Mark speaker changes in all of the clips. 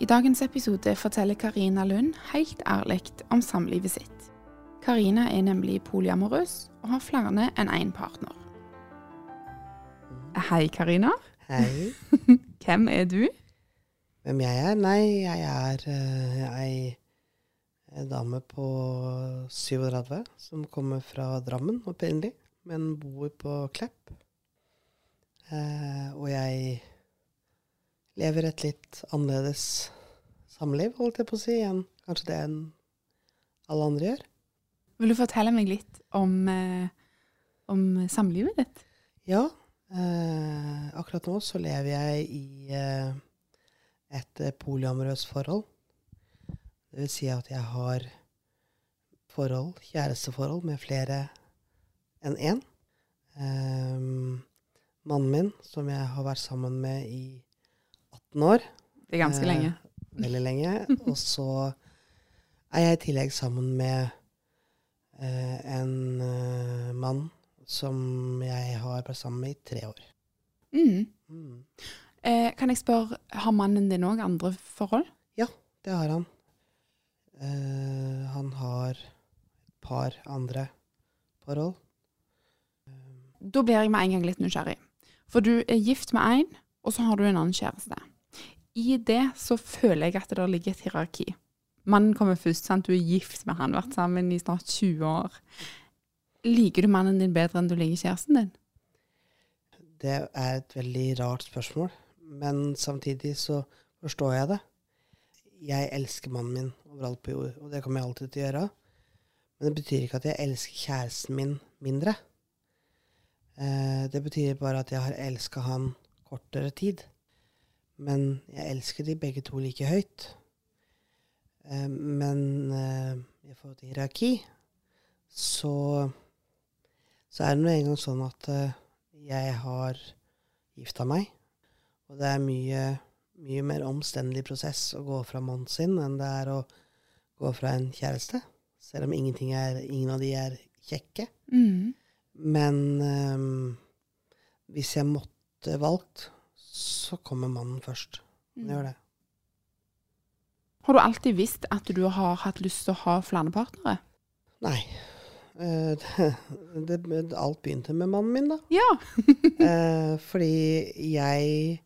Speaker 1: I dagens episode forteller Karina Lund helt ærlig om samlivet sitt. Karina er nemlig polyamorøs og har flere enn én partner. Hei, Karina.
Speaker 2: Hei.
Speaker 1: Hvem er du?
Speaker 2: Hvem jeg er? Nei, jeg er eh, ei ei dame på 37 som kommer fra Drammen opprinnelig, men bor på Klepp. Eh, og jeg lever et litt annerledes samliv, holdt jeg på å si, enn kanskje det enn alle andre gjør.
Speaker 1: Vil du fortelle meg litt om, eh, om samlivet ditt?
Speaker 2: Ja, eh, akkurat nå så lever jeg i eh, et eh, polyamorøst forhold. Det vil si at jeg har forhold, kjæresteforhold med flere enn én. Ehm, mannen min, som jeg har vært sammen med i 18 år.
Speaker 1: Det er ganske
Speaker 2: Eh,
Speaker 1: lenge.
Speaker 2: Veldig lenge. Og så er jeg i tillegg sammen med eh, en eh, mann som jeg har vært sammen med i tre år.
Speaker 1: Mm.
Speaker 2: Mm.
Speaker 1: Eh, kan jeg spørre, har mannen din òg andre forhold?
Speaker 2: Ja, Det har han. Eh, han har et par andre forhold.
Speaker 1: Da blir jeg med en gang litt nysgjerrig. For du er gift med én, og så har du en annen kjæreste. I det så føler jeg at det ligger et hierarki. Mannen kommer først, sant? du er gift med han, vært sammen i snart 20 år. Liker du mannen din bedre enn du liker kjæresten din?
Speaker 2: Det er et veldig rart spørsmål, men samtidig så forstår jeg det. Jeg elsker mannen min overalt på jord, og det kommer jeg alltid til å gjøre. Men det betyr ikke at jeg elsker kjæresten min mindre. Eh, det betyr bare at jeg har elska han kortere tid. Men jeg elsker de begge to like høyt. Eh, men eh, i forhold til hierarki, så, så er det nå engang sånn at eh, jeg har gifta meg. Og det er mye, mye mer omstendelig prosess å gå fra mannen sin enn det er å gå fra en kjæreste. Selv om er, ingen av de er kjekke.
Speaker 1: Mm.
Speaker 2: Men um, hvis jeg måtte valgt, så kommer mannen først. Han gjør det.
Speaker 1: Har du alltid visst at du har hatt lyst til å ha flere partnere?
Speaker 2: Nei. Eh, det, det, alt begynte med mannen min, da.
Speaker 1: Ja.
Speaker 2: Eh, fordi jeg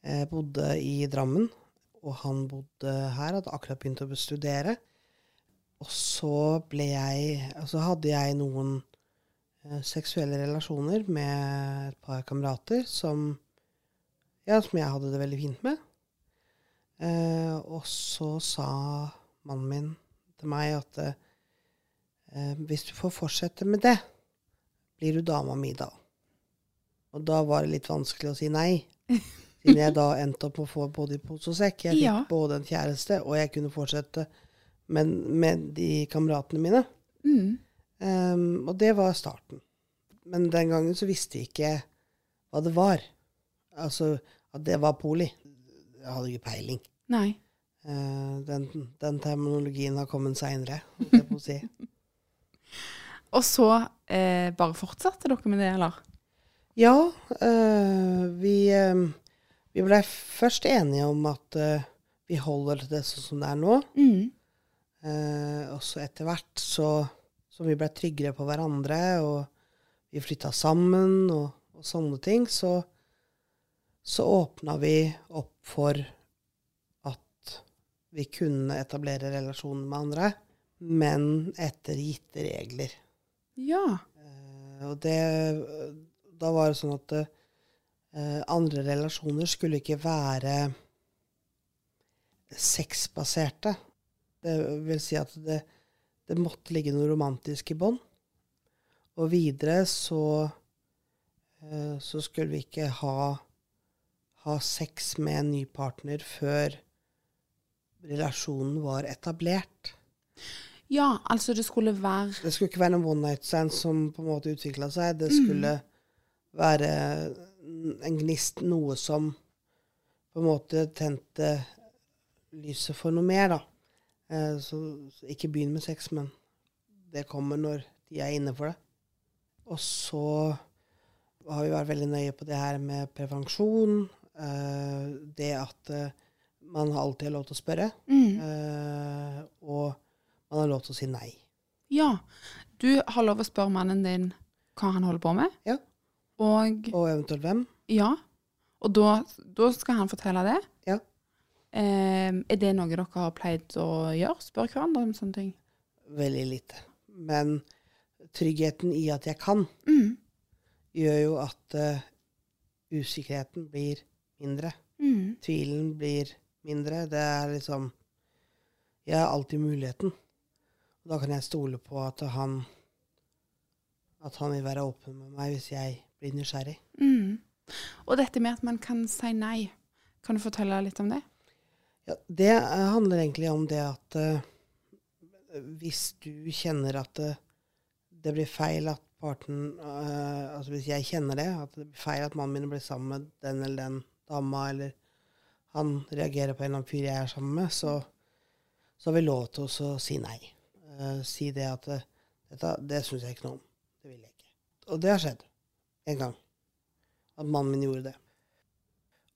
Speaker 2: eh, bodde i Drammen, og han bodde her, hadde akkurat begynt å studere. Og så ble jeg Altså hadde jeg noen seksuelle relasjoner med et par kamerater som Ja, som jeg hadde det veldig fint med. Eh, og så sa mannen min til meg at eh, hvis du får fortsette med det, blir du dama mi da. Og da var det litt vanskelig å si nei. Siden jeg da endte opp med å få både i pose og sekk. Jeg fikk
Speaker 1: Ja.
Speaker 2: både en kjæreste, og jeg kunne fortsette med, med de kameratene mine.
Speaker 1: Mm.
Speaker 2: Um, og det var starten. Men den gangen så visste jeg ikke hva det var. Altså at det var poli. Jeg hadde ikke peiling.
Speaker 1: Nei.
Speaker 2: Uh, den, den terminologien har kommet seinere, holdt jeg på å si.
Speaker 1: Og så eh, bare fortsatte dere med det, eller?
Speaker 2: Ja, eh, vi, eh, vi blei først enige om at eh, vi holder det sånn som det er nå.
Speaker 1: Mm.
Speaker 2: Eh, og så etter hvert så som vi blei tryggere på hverandre, og vi flytta sammen og, og sånne ting, så, så åpna vi opp for at vi kunne etablere relasjoner med andre, men etter gitte regler.
Speaker 1: Ja.
Speaker 2: Uh, og det Da var det sånn at uh, andre relasjoner skulle ikke være sexbaserte. Det vil si at det, det måtte ligge noe romantisk i bånd. Og videre så eh, så skulle vi ikke ha, ha sex med en ny partner før relasjonen var etablert.
Speaker 1: Ja, altså det skulle være
Speaker 2: Det skulle ikke være noen one night stand som på en måte utvikla seg. Det skulle være en gnist, noe som på en måte tente lyset for noe mer, da. Eh, så, så ikke begynn med sex, men det kommer når de er inne for det. Og så har vi vært veldig nøye på det her med prevensjon. Eh, det at uh, man alltid har lov til å spørre.
Speaker 1: mm.
Speaker 2: uh, og man har lov til å si nei.
Speaker 1: Ja. Du har lov å spørre mannen din hva han holder på med.
Speaker 2: Ja.
Speaker 1: Og
Speaker 2: Og eventuelt hvem.
Speaker 1: ja. Og da, da skal han fortelle det.
Speaker 2: Ja.
Speaker 1: Eh, er det noe dere har pleid å gjøre? Spørre hverandre om sånne ting?
Speaker 2: Veldig lite. Men tryggheten i at jeg kan,
Speaker 1: Mm.
Speaker 2: gjør jo at usikkerheten blir mindre.
Speaker 1: Mm.
Speaker 2: Tvilen blir mindre. Det er liksom Jeg har alltid muligheten. Og da kan jeg stole på at han At han vil være åpen med meg hvis jeg blir nysgjerrig.
Speaker 1: Mm. Og dette med at man kan si nei. Kan du fortelle litt om det?
Speaker 2: Ja, det eh, handler egentlig om det at uh, hvis du kjenner at det, det blir feil at parten uh, Altså hvis jeg kjenner det, at det blir feil at mannen min blir sammen med den eller den dama, eller han reagerer på en eller annen fyr jeg er sammen med, så, så har vi lov til å si nei. Uh, si det at eh, dette, det syns jeg ikke noe om. Det vil jeg ikke. Og det har skjedd en gang. At mannen min gjorde det.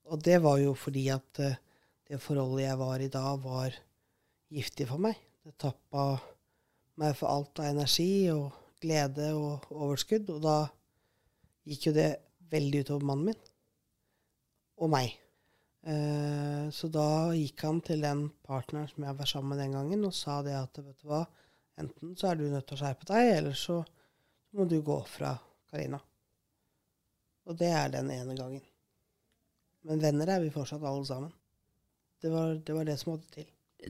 Speaker 2: Og det var jo fordi at uh, det forholdet jeg var i da, var giftig for meg. Det tappa meg for alt av energi og glede og overskudd. Og da gikk jo det veldig utover mannen min. Og meg. Eh, så da gikk han til den partneren som jeg var sammen med den gangen, og sa det at vet du hva, enten så er du nødt til å skjerpe deg, eller så må du gå fra Karina. Og det er den ene gangen. Men venner er vi fortsatt alle sammen. Det var det, var det som måtte til.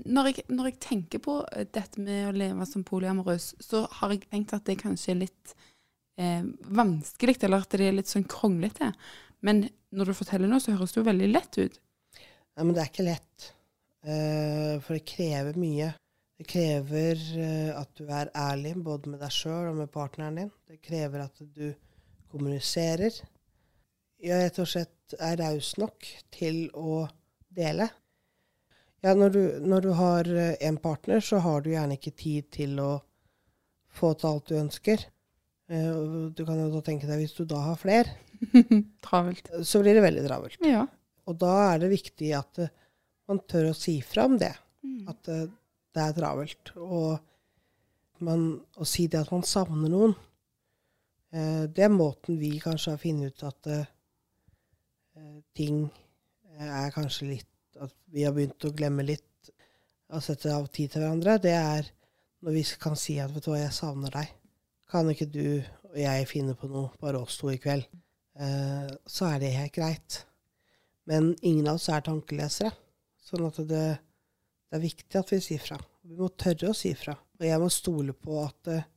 Speaker 1: Når jeg, når jeg tenker på eh, dette med å leve som polyamorøs, så har jeg tenkt at det kanskje er litt eh, vanskelig, eller at det er litt sånn kronglete. Men når du forteller nå, så høres det jo veldig lett ut.
Speaker 2: Nei, men det er ikke lett. Eh, for det krever mye. Det krever eh, at du er ærlig både med deg sjøl og med partneren din. Det krever at du kommuniserer. Ja, rett og slett er raus nok til å dele. Ja, når du, når du har eh, en partner, så har du gjerne ikke tid til å få til alt du ønsker. Du kan jo da tenke deg, hvis du da har flere,
Speaker 1: Travelt.
Speaker 2: så blir det veldig travelt.
Speaker 1: Ja.
Speaker 2: Og da er det viktig at eh, man tør å si fra om det.
Speaker 1: Mm.
Speaker 2: At eh, det er travelt. Og man, å si det at man savner noen, eh, det er måten vi kanskje har funnet ut at ting er kanskje litt At vi har begynt å glemme litt å sette av tid til hverandre. Det er når vi kan si at vet du hva, jeg savner deg. Kan ikke du og jeg finne på noe, bare oss to i kveld? Eh, så er det helt greit. Men ingen av oss er tankelesere. Sånn at det, det er viktig at vi sier fra. Vi må tørre å si fra. Og jeg må stole på at, eh,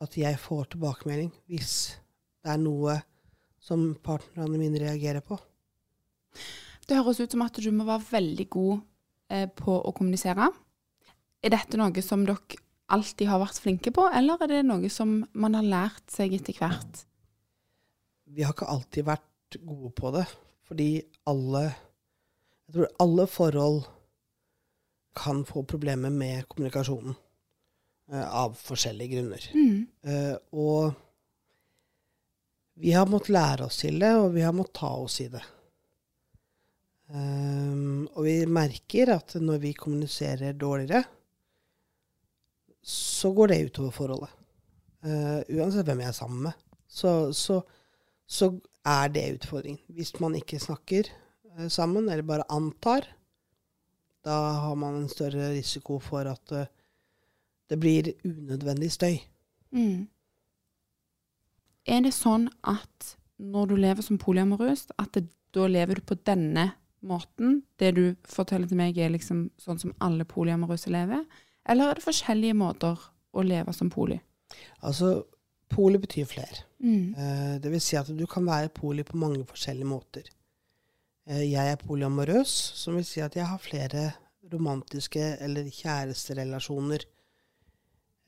Speaker 2: at jeg får tilbakemelding hvis det er noe som partnerne mine reagerer på.
Speaker 1: Det høres ut som at du må være veldig god eh, på å kommunisere. Er dette noe som dere alltid har vært flinke på, eller er det noe som man har lært seg etter hvert?
Speaker 2: Vi har ikke alltid vært gode på det, fordi alle Jeg tror alle forhold kan få problemer med kommunikasjonen. eh, av forskjellige grunner.
Speaker 1: Mm.
Speaker 2: Eh, og vi har måttet lære oss til det, og vi har måttet ta oss i det. Um, og vi merker at når vi kommuniserer dårligere, så går det utover forholdet. Uh, uansett hvem jeg er sammen med, så, så, så er det utfordringen. Hvis man ikke snakker eh, sammen, eller bare antar, da har man en større risiko for at eh, det blir unødvendig støy.
Speaker 1: Mm. Er det sånn at når du lever som polyamorøs, at det, da lever du på denne måten? Det du forteller til meg er liksom sånn som alle polyamorøse lever? Eller er det forskjellige måter å leve som poly?
Speaker 2: Altså, Poli betyr flere.
Speaker 1: Mm.
Speaker 2: Eh, det vil si at du kan være poli på mange forskjellige måter. Eh, jeg er polyamorøs, som vil si at jeg har flere romantiske eller kjæresterelasjoner.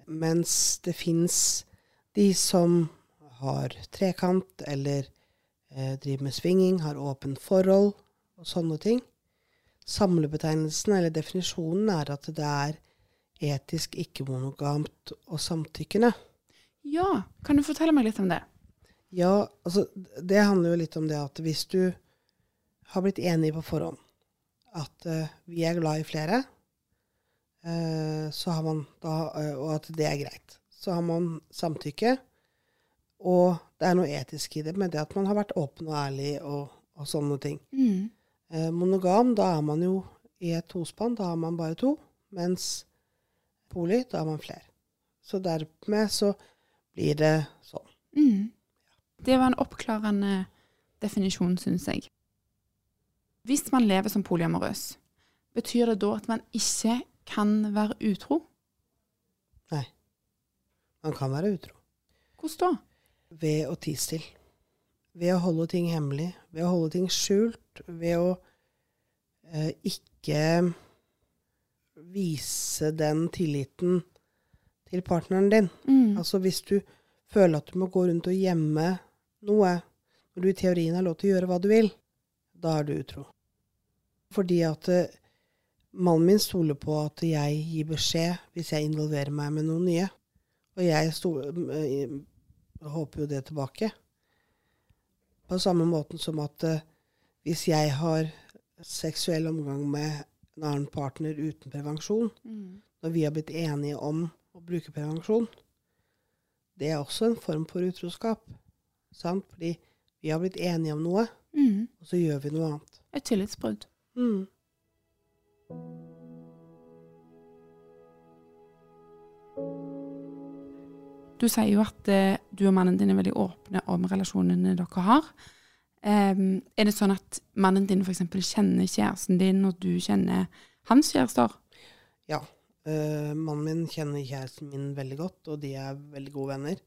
Speaker 2: Mens det fins de som har trekant eller eh, driver med svinging, har åpent forhold og sånne ting. Samlebetegnelsen eller definisjonen er at det er etisk ikke-monogamt og samtykkende.
Speaker 1: Ja, kan du fortelle meg litt om det?
Speaker 2: Ja, altså det handler jo litt om det at hvis du har blitt enig på forhånd at uh, vi er glad i flere, uh, så har man da, uh, og at det er greit, så har man samtykke. Og det er noe etisk i det med det at man har vært åpen og ærlig og, og sånne ting.
Speaker 1: Mm.
Speaker 2: Monogam, da er man jo i et tospann, da har man bare to. Mens poli, da har man flere. Så dermed så blir det sånn.
Speaker 1: Mm. Det var en oppklarende definisjon, syns jeg. Hvis man lever som polyamorøs, betyr det da at man ikke kan være utro? Nei.
Speaker 2: Man kan være utro.
Speaker 1: Hvordan da?
Speaker 2: Ved å tie stille. Ved å holde ting hemmelig. Ved å holde ting skjult. Ved å eh, ikke vise den tilliten til partneren din.
Speaker 1: Mm.
Speaker 2: Altså hvis du føler at du må gå rundt og gjemme noe, når du i teorien har lov til å gjøre hva du vil, da er du utro. Fordi at eh, mannen min stoler på at jeg gir beskjed hvis jeg involverer meg med noen nye. Og jeg sto, eh, håper jo det tilbake. På samme måten som at eh, hvis jeg har seksuell omgang med en annen partner uten prevensjon,
Speaker 1: Mm.
Speaker 2: når vi har blitt enige om å bruke prevensjon, det er også en form for utroskap. Sant? Fordi vi har blitt enige om noe,
Speaker 1: Mm.
Speaker 2: og så gjør vi noe annet.
Speaker 1: Et tillitsbrudd.
Speaker 2: Mm.
Speaker 1: Du sier jo at eh, du og mannen din er veldig åpne om relasjonene dere har. Um, er det sånn at mannen din f.eks. kjenner kjæresten din, og du kjenner hans kjærester?
Speaker 2: Ja. Eh, mannen min kjenner kjæresten min veldig godt, og de er veldig gode venner.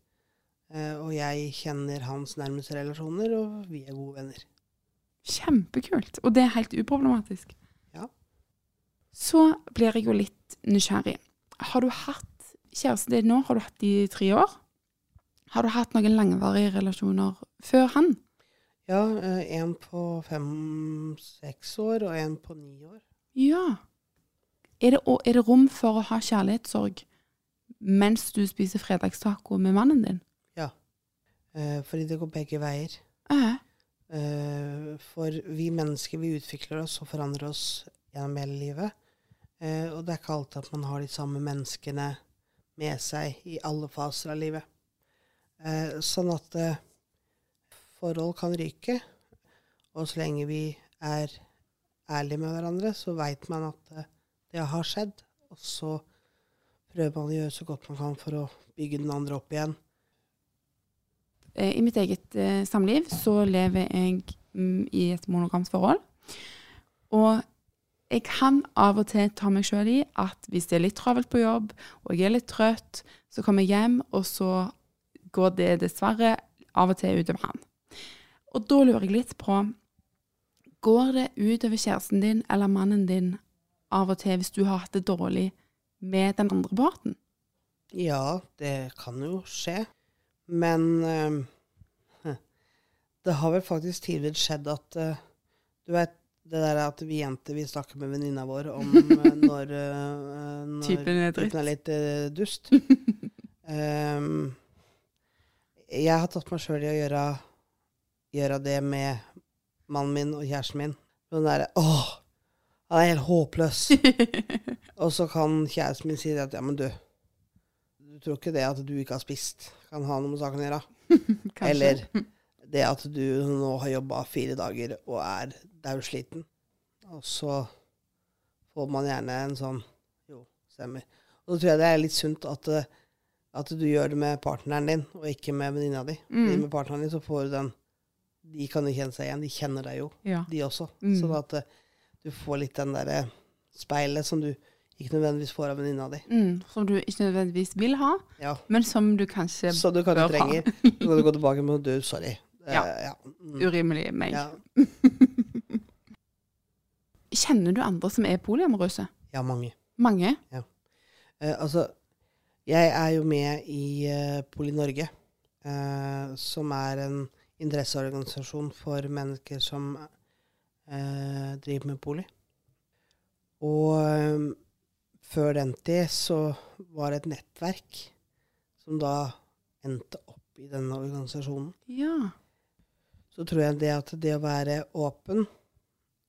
Speaker 2: Uh, og jeg kjenner hans nærmeste relasjoner, og vi er gode venner.
Speaker 1: Kjempekult. Og det er helt uproblematisk.
Speaker 2: Ja.
Speaker 1: Så blir jeg jo litt nysgjerrig. Har du hatt kjæresten din nå? Har du hatt de i tre år? Har du hatt noen langvarige relasjoner før han?
Speaker 2: Ja, eh, en på fem-seks år, og en på ni år.
Speaker 1: Ja. Er det, er det rom for å ha kjærlighetssorg mens du spiser fredagstaco med mannen din?
Speaker 2: Eh, fordi det går begge veier.
Speaker 1: Eh,
Speaker 2: Eh, for vi mennesker, vi utvikler oss og forandrer oss gjennom hele livet. Eh, og det er ikke alltid at man har de samme menneskene med seg i alle faser av livet. Eh, sånn at eh, forhold kan ryke. Og så lenge vi er ærlige med hverandre, så veit man at det har skjedd. Og så prøver man å gjøre så godt man kan for å bygge den andre opp igjen.
Speaker 1: eh, I mitt eget eh, samliv så lever jeg mm, i et monogamt forhold. Og jeg kan av og til ta meg sjøl i at hvis det er litt travelt på jobb, og jeg er litt trøtt, så kommer jeg hjem, og så går det dessverre av og til utover han. Og da lurer jeg litt på Går det utover kjæresten din eller mannen din av og til hvis du har hatt det dårlig med den andre parten?
Speaker 2: Ja, det kan jo skje. Men eh, det har vel faktisk tidligere skjedd at eh, Du vet det der at vi jenter vi snakker med venninna vår om eh, når, eh, når
Speaker 1: Typen er
Speaker 2: typen er litt eh, dust. um, jeg har tatt meg sjøl i å gjøre, gjøre det med mannen min og kjæresten min. Sånn derre Åh, han er helt håpløs. og så kan kjæresten min si at ja, men du Du tror ikke det at du ikke har spist, kan ha noe med saken å gjøre? Eller det at du nå har jobba fire dager og er daudsliten. Og så får man gjerne en sånn Jo, stemmer. Og så tror jeg det er litt sunt at, eh, at du gjør det med partneren din, og ikke med venninna di.
Speaker 1: Mm.
Speaker 2: Med partneren din så får du den De kan jo kjenne seg igjen. De kjenner deg jo,
Speaker 1: Ja.
Speaker 2: de også.
Speaker 1: Mm.
Speaker 2: Sånn at eh, du får litt den derre speilet som du ikke nødvendigvis får av venninna di.
Speaker 1: Mm, som du ikke nødvendigvis vil ha,
Speaker 2: Ja.
Speaker 1: men som du kanskje bør ha.
Speaker 2: Så du kanskje trenger. Så kan du gå tilbake med du, sorry. Ja.
Speaker 1: Ja.
Speaker 2: ja. Mm.
Speaker 1: Urimelig meg.
Speaker 2: Ja.
Speaker 1: Kjenner du andre som er polyamorøse?
Speaker 2: ja, mange.
Speaker 1: Mange?
Speaker 2: Eh, altså, jeg er jo med i uh, Poli Norge, eh, som er en interesseorganisasjon for mennesker som eh, driver med bolig. Og eh, før den tid så var det et nettverk som da endte opp i denne organisasjonen.
Speaker 1: Ja.
Speaker 2: Så tror jeg det at det å være åpen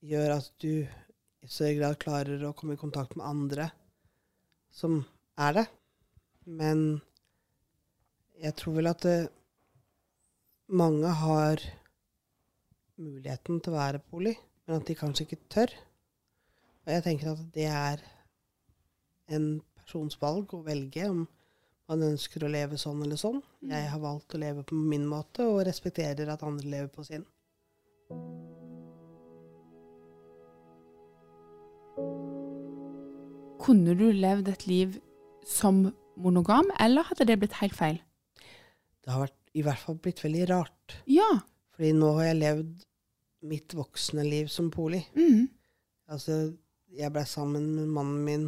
Speaker 2: gjør at du i større grad klarer å komme i kontakt med andre som er det. Men jeg tror vel at det, mange har muligheten til å være poli, men at de kanskje ikke tør. Og jeg tenker at det er en persons valg å velge om man ønsker å leve sånn eller sånn. Jeg har valgt å leve på min måte, og respekterer at andre lever på sin.
Speaker 1: Kunne du levd et liv som monogam, eller hadde det blitt helt feil?
Speaker 2: Det har vært, i hvert fall blitt veldig rart.
Speaker 1: Ja.
Speaker 2: Fordi nå har jeg levd mitt voksne liv som poli.
Speaker 1: Mm.
Speaker 2: Altså, jeg ble sammen med mannen min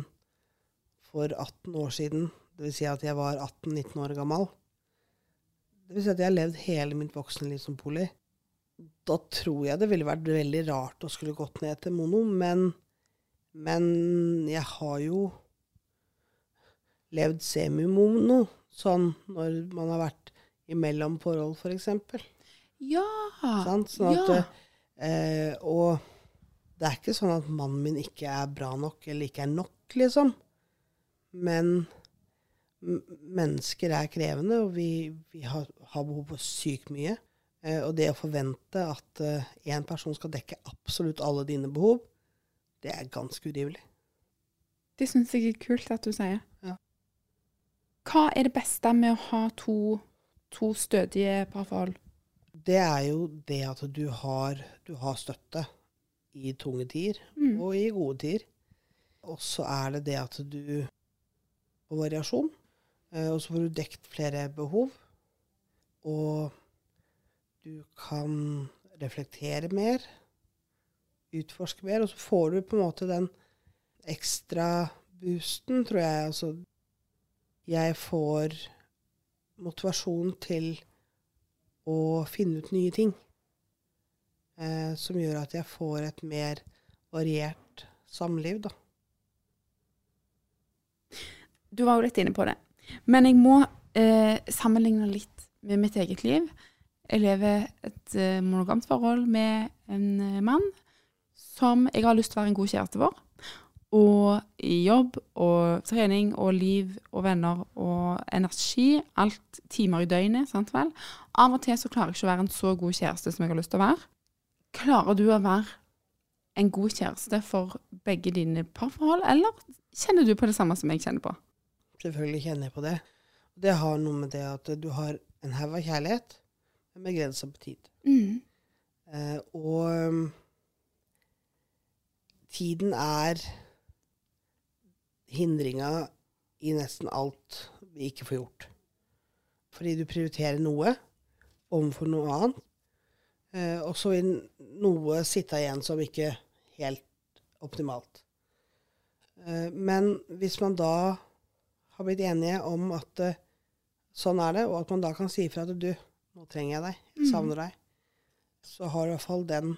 Speaker 2: for 18 år siden. Det vil si at jeg var 18-19 år gammel. Det vil si at jeg har levd hele mitt voksne liv som poli. Da tror jeg det ville vært veldig rart å skulle gått ned til mono, men, men jeg har jo levd semimono, sånn når man har vært imellom forhold, f.eks.
Speaker 1: Ja.
Speaker 2: Sånn at,
Speaker 1: ja.
Speaker 2: eh, og det er ikke sånn at mannen min ikke er bra nok eller ikke er nok, liksom. Men mennesker er krevende, og vi, vi har, har behov for sykt mye. Eh, og det å forvente at én person skal dekke absolutt alle dine behov, det er ganske urimelig.
Speaker 1: Det syns jeg er kult at du sier.
Speaker 2: Ja.
Speaker 1: Hva er det beste med å ha to, to stødige parforhold?
Speaker 2: Det er jo det at du har, du har støtte i tunge tider
Speaker 1: Mm.
Speaker 2: og i gode tider. Og så er det det at du får variasjon, eh, og så får du dekt flere behov. Og du kan reflektere mer, utforske mer, og så får du på en måte den ekstra boosten, tror jeg. Altså, jeg får motivasjon til å finne ut nye ting. Eh, som gjør at jeg får et mer variert samliv, da.
Speaker 1: Du var jo litt inne på det. Men jeg må eh, sammenligne litt med mitt eget liv. Jeg lever et eh, monogamt forhold med en eh, mann som jeg har lyst til å være en god kjæreste for. Og i jobb og trening og liv og venner og energi, alt timer i døgnet, sant vel. Av og til så klarer jeg ikke å være en så god kjæreste som jeg har lyst til å være. Klarer du å være en god kjæreste for begge dine parforhold, eller kjenner du på det samme som jeg kjenner på?
Speaker 2: Selvfølgelig kjenner jeg på det. Det har noe med det at du har en haug av kjærlighet, men begrensa på tid.
Speaker 1: Mm.
Speaker 2: Eh, og um, tiden er hindringa i nesten alt vi ikke får gjort. Fordi du prioriterer noe overfor noe annet, eh, og så vil noe sitte igjen som ikke helt optimalt. Eh, men hvis man da har blitt enige om at eh, sånn er det, og at man da kan si ifra at du, nå trenger jeg deg, jeg savner deg, så har i hvert fall den,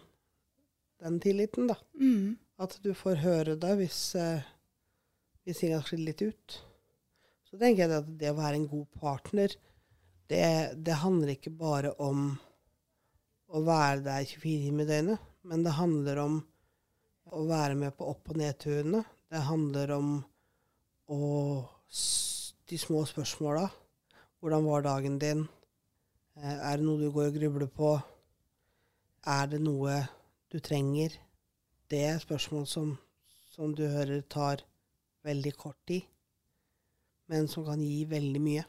Speaker 2: den tilliten, da.
Speaker 1: Mm.
Speaker 2: At du får høre det hvis, eh, hvis ting har sklidd litt ut. Så tenker jeg at det å være en god partner, det, det handler ikke bare om å være der 24 timer i døgnet, men det handler om å være med på opp- og nedturene. Det handler om å, de små spørsmåla. Hvordan var dagen din? Eh, Er det noe du går og grubler på? Er det noe du trenger? Det er spørsmål som, som du hører tar veldig kort tid, men som kan gi veldig mye.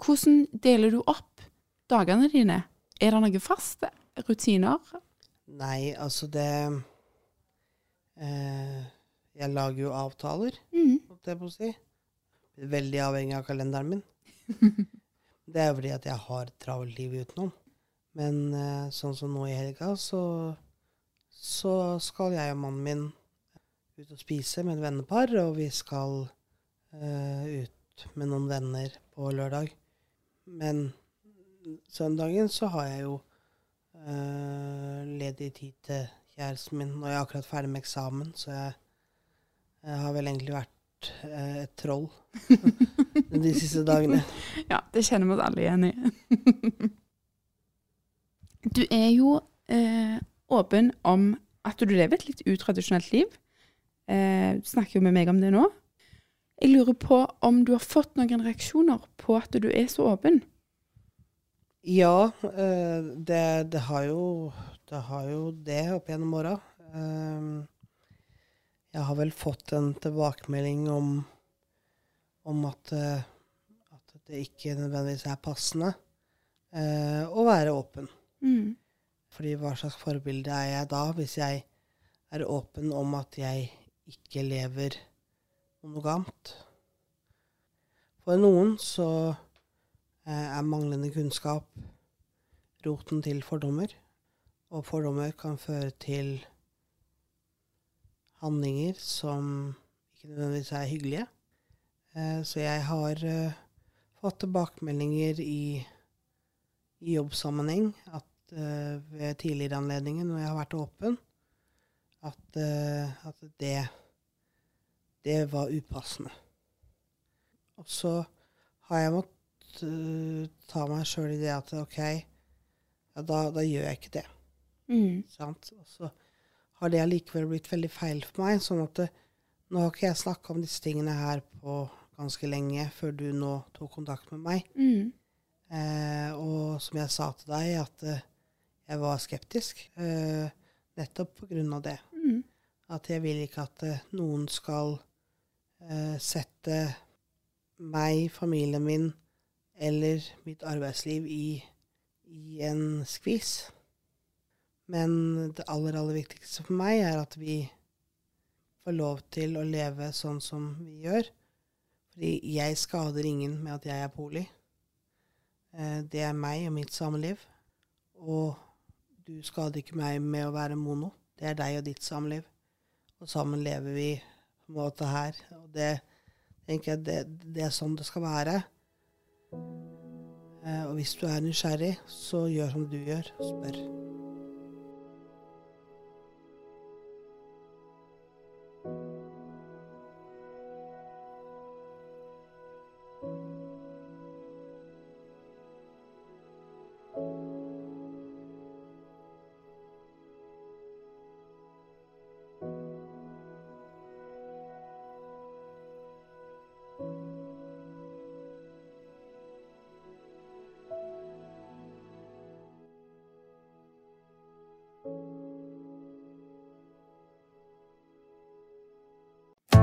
Speaker 1: Hvordan deler du opp dagene dine? Er det noen faste rutiner?
Speaker 2: Nei, altså det eh, Jeg lager jo avtaler,
Speaker 1: Mm.
Speaker 2: holdt jeg på å si. Veldig avhengig av kalenderen min. Det er jo fordi at jeg har et travelt liv utenom. Men eh, sånn som nå i helga, så, så skal jeg og mannen min ut og spise med et vennepar, og vi skal eh, ut med noen venner på lørdag. Men søndagen så har jeg jo øh, ledig tid til kjæresten min. Nå er jeg akkurat ferdig med eksamen, så jeg, jeg har vel egentlig vært øh, et troll de siste dagene.
Speaker 1: Ja, det kjenner vi oss alle igjen i. du er jo øh, åpen om at du lever et litt utradisjonelt liv. Eh, du snakker jo med meg om det nå. Jeg lurer på om du har fått noen reaksjoner på at du er så åpen?
Speaker 2: Ja, eh, det, det, har jo, det har jo det opp gjennom åra. Eh, jeg har vel fått en tilbakemelding om, om at, eh, at det ikke nødvendigvis er passende å være åpen.
Speaker 1: Mm.
Speaker 2: Fordi hva slags forbilde er jeg da, hvis jeg er åpen om at jeg ikke lever monogamt? For noen så eh, er manglende kunnskap roten til fordommer. Og fordommer kan føre til handlinger som ikke nødvendigvis er hyggelige. Eh, så jeg har eh, fått tilbakemeldinger i, i jobbsammenheng at ved tidligere anledninger når jeg har vært åpen, at, at det, det var upassende. Og så har jeg måttet uh, ta meg sjøl i det at OK, ja, da, da gjør jeg ikke det.
Speaker 1: Mm.
Speaker 2: Sant? Og så har det allikevel blitt veldig feil for meg. sånn at det, nå har ikke jeg snakka om disse tingene her på ganske lenge før du nå tok kontakt med meg.
Speaker 1: Mm.
Speaker 2: Eh, og som jeg sa til deg, at eh, jeg var skeptisk. Eh, nettopp på grunn av det.
Speaker 1: Mm.
Speaker 2: At jeg vil ikke at noen skal sette meg, familien min eller mitt arbeidsliv i, i en skvis. Men det aller, aller viktigste for meg er at vi får lov til å leve sånn som vi gjør. Fordi jeg skader ingen med at jeg er poli. Eh, det er meg og mitt samliv. Og du skader ikke meg med å være mono. Det er deg og ditt samliv. Og sammen lever vi på en måte her. Og det tenker jeg det, det er sånn det skal være. Eh, og hvis du er nysgjerrig, så gjør som du gjør. Spør.